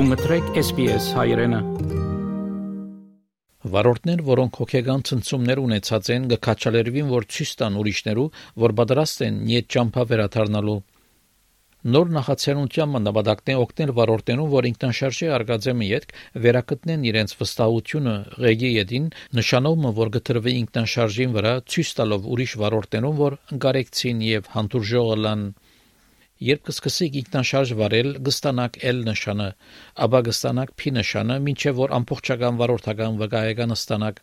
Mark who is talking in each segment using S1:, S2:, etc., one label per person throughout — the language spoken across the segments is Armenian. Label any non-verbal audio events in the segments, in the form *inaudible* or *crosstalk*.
S1: Դու մտրեք SPS հայրենը։
S2: Վարորդներ, որոնք հոգեգան ցնցումներ ունեցած են, գկաչալերվին, որ ցույց տան ուրիշներու, որ պատրաստ են իդ ճամփա վերաթարնալու։ Նոր նախաձեռնության է օգնել վարորդներուն, որ ինքնաշարժի արգածեմի յետք վերակտնեն իրենց վստահությունը ղեգի յետին, նշանով որ գտրվի ինքնաշարժին վրա ցույց տալով ուրիշ վարորդներուն, որ գարեկցին եւ հանդուրժողը լան Երբ կսկսեք ինքնաշարժ վարել, կստանաք L նշանը, ապա կստանաք P նշանը, ինչեւ որ ամբողջական վարորդական վկայականը ստանաք։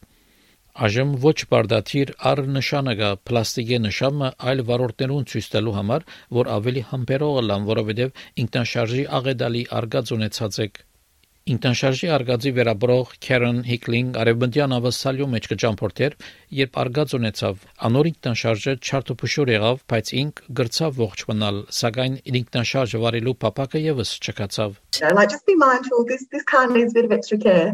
S2: Այժմ ոչ բարդաթիր առ նշանը կա պլաստիկի նշանը այլ վարորդներուն ցույց տալու համար, որ ավելի համբերող լան, որովհետև ինքնաշարժի աղետալի արգած ունեցած եք։ Ինքնաշարժի արգածի վերաբրող Քերեն Հիկլինգ արևմտյան ավասալյու մեջ կճամփորդեր, երբ արգած ունեցավ, անոր ինքնաշարժը չարթոփշուր եղավ, բայց ինք գրծավ ողջ մնալ, սակայն ինքնաշարժ վարելու փապակը եւս չկացավ։
S3: Like just be mindful this this car needs a bit of extra care.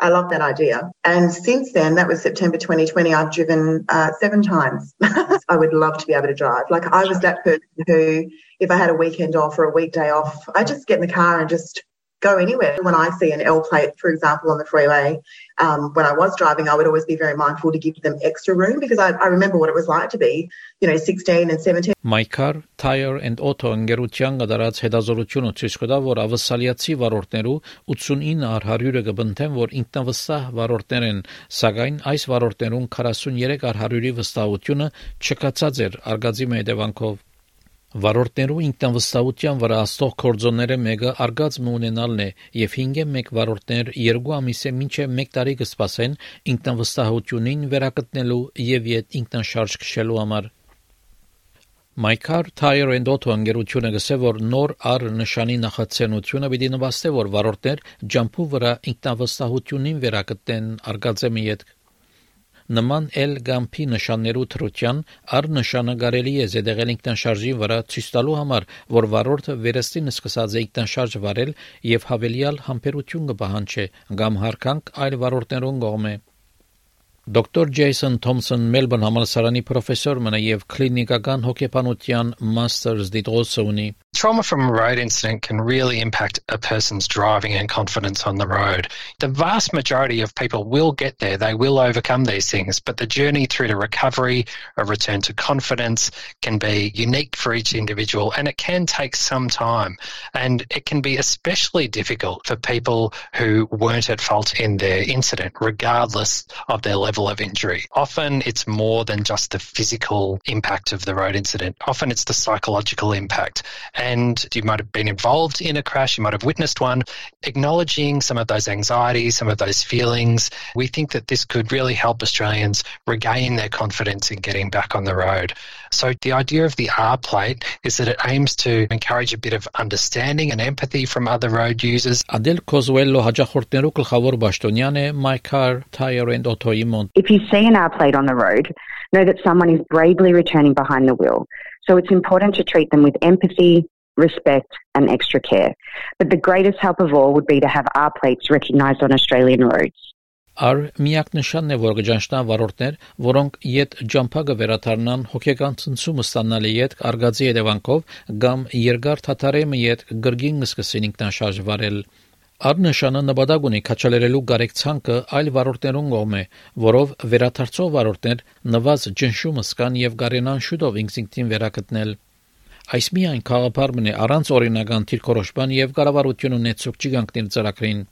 S3: I love that idea. And since then, that was September 2020, I've driven uh, seven times. *laughs* I would love to be able to drive. Like I was that person who, if I had a weekend off or a weekday off, I just get in the car and just go anywhere. When I see an L plate, for example, on the freeway, um, when I was driving, I would always be very mindful to give them extra room because I, I remember what it was like to be, you know, 16 and 17.
S2: My car, tire and auto ընկերության կդարած հետազորությունը ցույց կտա, որ ավասալիացի վարորդներու 89 առ 100-ը կբնթեն, որ ինքնավստահ վարորդներ են, սակայն այս վարորդներուն 43 առ 100-ի վստահությունը չկացած էր արգածի հետևանքով։ Վարորդներու ինքնավստահության վրա աստող կորձոնները մեկը արգածմ ունենալն է եւ 5-ը 1 վարորդներ 2 ամիսը մինչեւ 1 տարի կսպասեն ինքնավստահությունին վերակտնելու եւ իդ ինքնաշարժ քշելու համար։ My Car Tire and Auto ընկերությունը գսե որ նոր առ նշանի նախաձեռնությունը պիտի նվաստե որ վարորդներ ջամփու վրա ինքնավստահությունին վերակտնեն արգածեմի յետք Նման էլ գամփի նշաններու թրության առ նշանը կարելի է զետեղել ինքնաշարժի վրա ցույց տալու համար, որ վարորդը վերստին սկսած է ինքնաշարժ վարել եւ հավելյալ համբերություն կպահանջի կամ հարկանք այլ վարորդներուն կողմէ։ Դոկտոր Ջեյսոն Թոմսոն Մելբոurne համալսարանի պրոֆեսոր մնա եւ կլինիկական հոգեբանության մաստերս դիտողը ունի։
S4: Trauma from a road incident can really impact a person's driving and confidence on the road. The vast majority of people will get there, they will overcome these things, but the journey through to recovery, a return to confidence can be unique for each individual and it can take some time. And it can be especially difficult for people who weren't at fault in their incident, regardless of their level of injury. Often it's more than just the physical impact of the road incident. Often it's the psychological impact and and you might have been involved in a crash, you might have witnessed one, acknowledging some of those anxieties, some of those feelings. We think that this could really help Australians regain their confidence in getting back on the road. So, the idea of the R plate is that it aims to encourage a bit of understanding and empathy from other road users.
S5: If you see an R plate on the road, know that someone is bravely returning behind the wheel. So it's important to treat them with empathy, respect, and extra care. But the greatest help of all would be to have R plates recognised on Australian roads.
S2: Ար միակ նշանն է, որ գճանշնան վարորդներ, որոնք իդ ջամփակը վերաթարնան հոգեկան ցնցումը ստանալի իդ արգածի հետևանքով կամ երկար թաթարեմը իդ գրգին սկսին ինքնաշարժ վարել։ Առնշանը նպատակ ունի քաչալերելու գարեկցանքը այլ վարորդներուն կողմէ, որով վերաթարցող վարորդներ նվազ ջնշումը սկան եւ գարենան շուտով ինքնին վերակտնել։ Այս միայն խաղապար մնե առանց օրինական թիրքորոշման եւ կառավարություն ունեցող չգանքներ ծրագրին։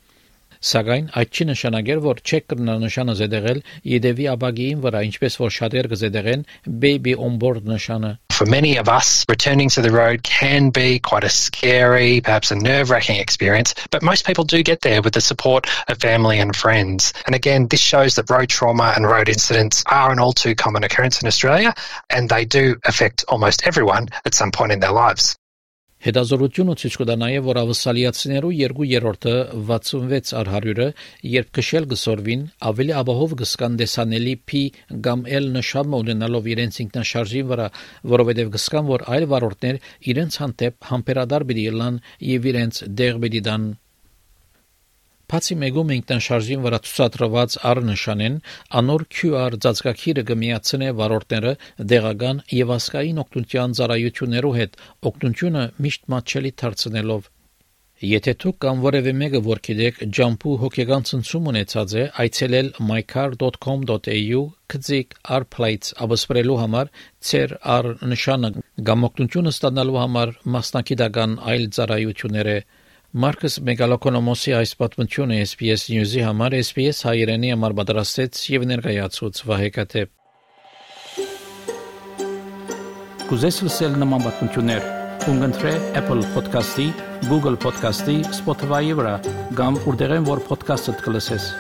S2: Սակայն այդ չի նշանակեր, որ չեք կրնա նշանը զեդեղել ԵԴՎ աբագիին վրա, ինչպես որ շատեր կզեդեղեն baby on board նշանը։
S4: For many of us, returning to the road can be quite a scary, perhaps a nerve-wracking experience, but most people do get there with the support of family and friends. And again, this shows that road trauma and road incidents are an all too common occurrence in Australia, and they do affect almost everyone at some point in their lives.
S2: Հետազորությունը ցույց կտա նաև, որ ավասալիացիներու 2/3-ը 66 առ 100-ը, երբ քշել գսորվին, ավելի ապահով կսկան դեսանելի P կամ L նշանը ունենալով իրենց ինքնաշարժի վրա, որովհետև կսկան, որ այլ վարորդներ իրենց հանդեպ համբերադար պիտի լան եւ իրենց դեղ դան Բացի մեգում ինքնաշարժին վրա ցուցադրված առնշանեն, անոր QR ծածկակիրը կմիացնե վարորդները դեղական եւ ասկային օգնության ծառայություններով հետ, օգնությունը միշտ մատչելի դարձնելով Եթե դուք կամ որևէ մեկը որ գիտեք ջամփու հոգեգան ցնցում ունեցած է, այցելել mycar.com.au քծիկ arplates absprelu համար ծեր առ նշանը գամոկտությունը ստանալու համար մասնակիտական այլ ծառայությունները Մարկոս Մեգալոկոնոմոսի այս պատմությունը SPS News-ի համար SPS հայերենի համար պատրաստեց եւ ներկայացուց Վահե Կատեփ
S1: Կուզես լսել նման պատմություններ, կընտրե Apple Podcast-ի, Google Podcast-ի, Spotify-ի վրա, կամ որտեղեն որ podcast-ը դուք լսես։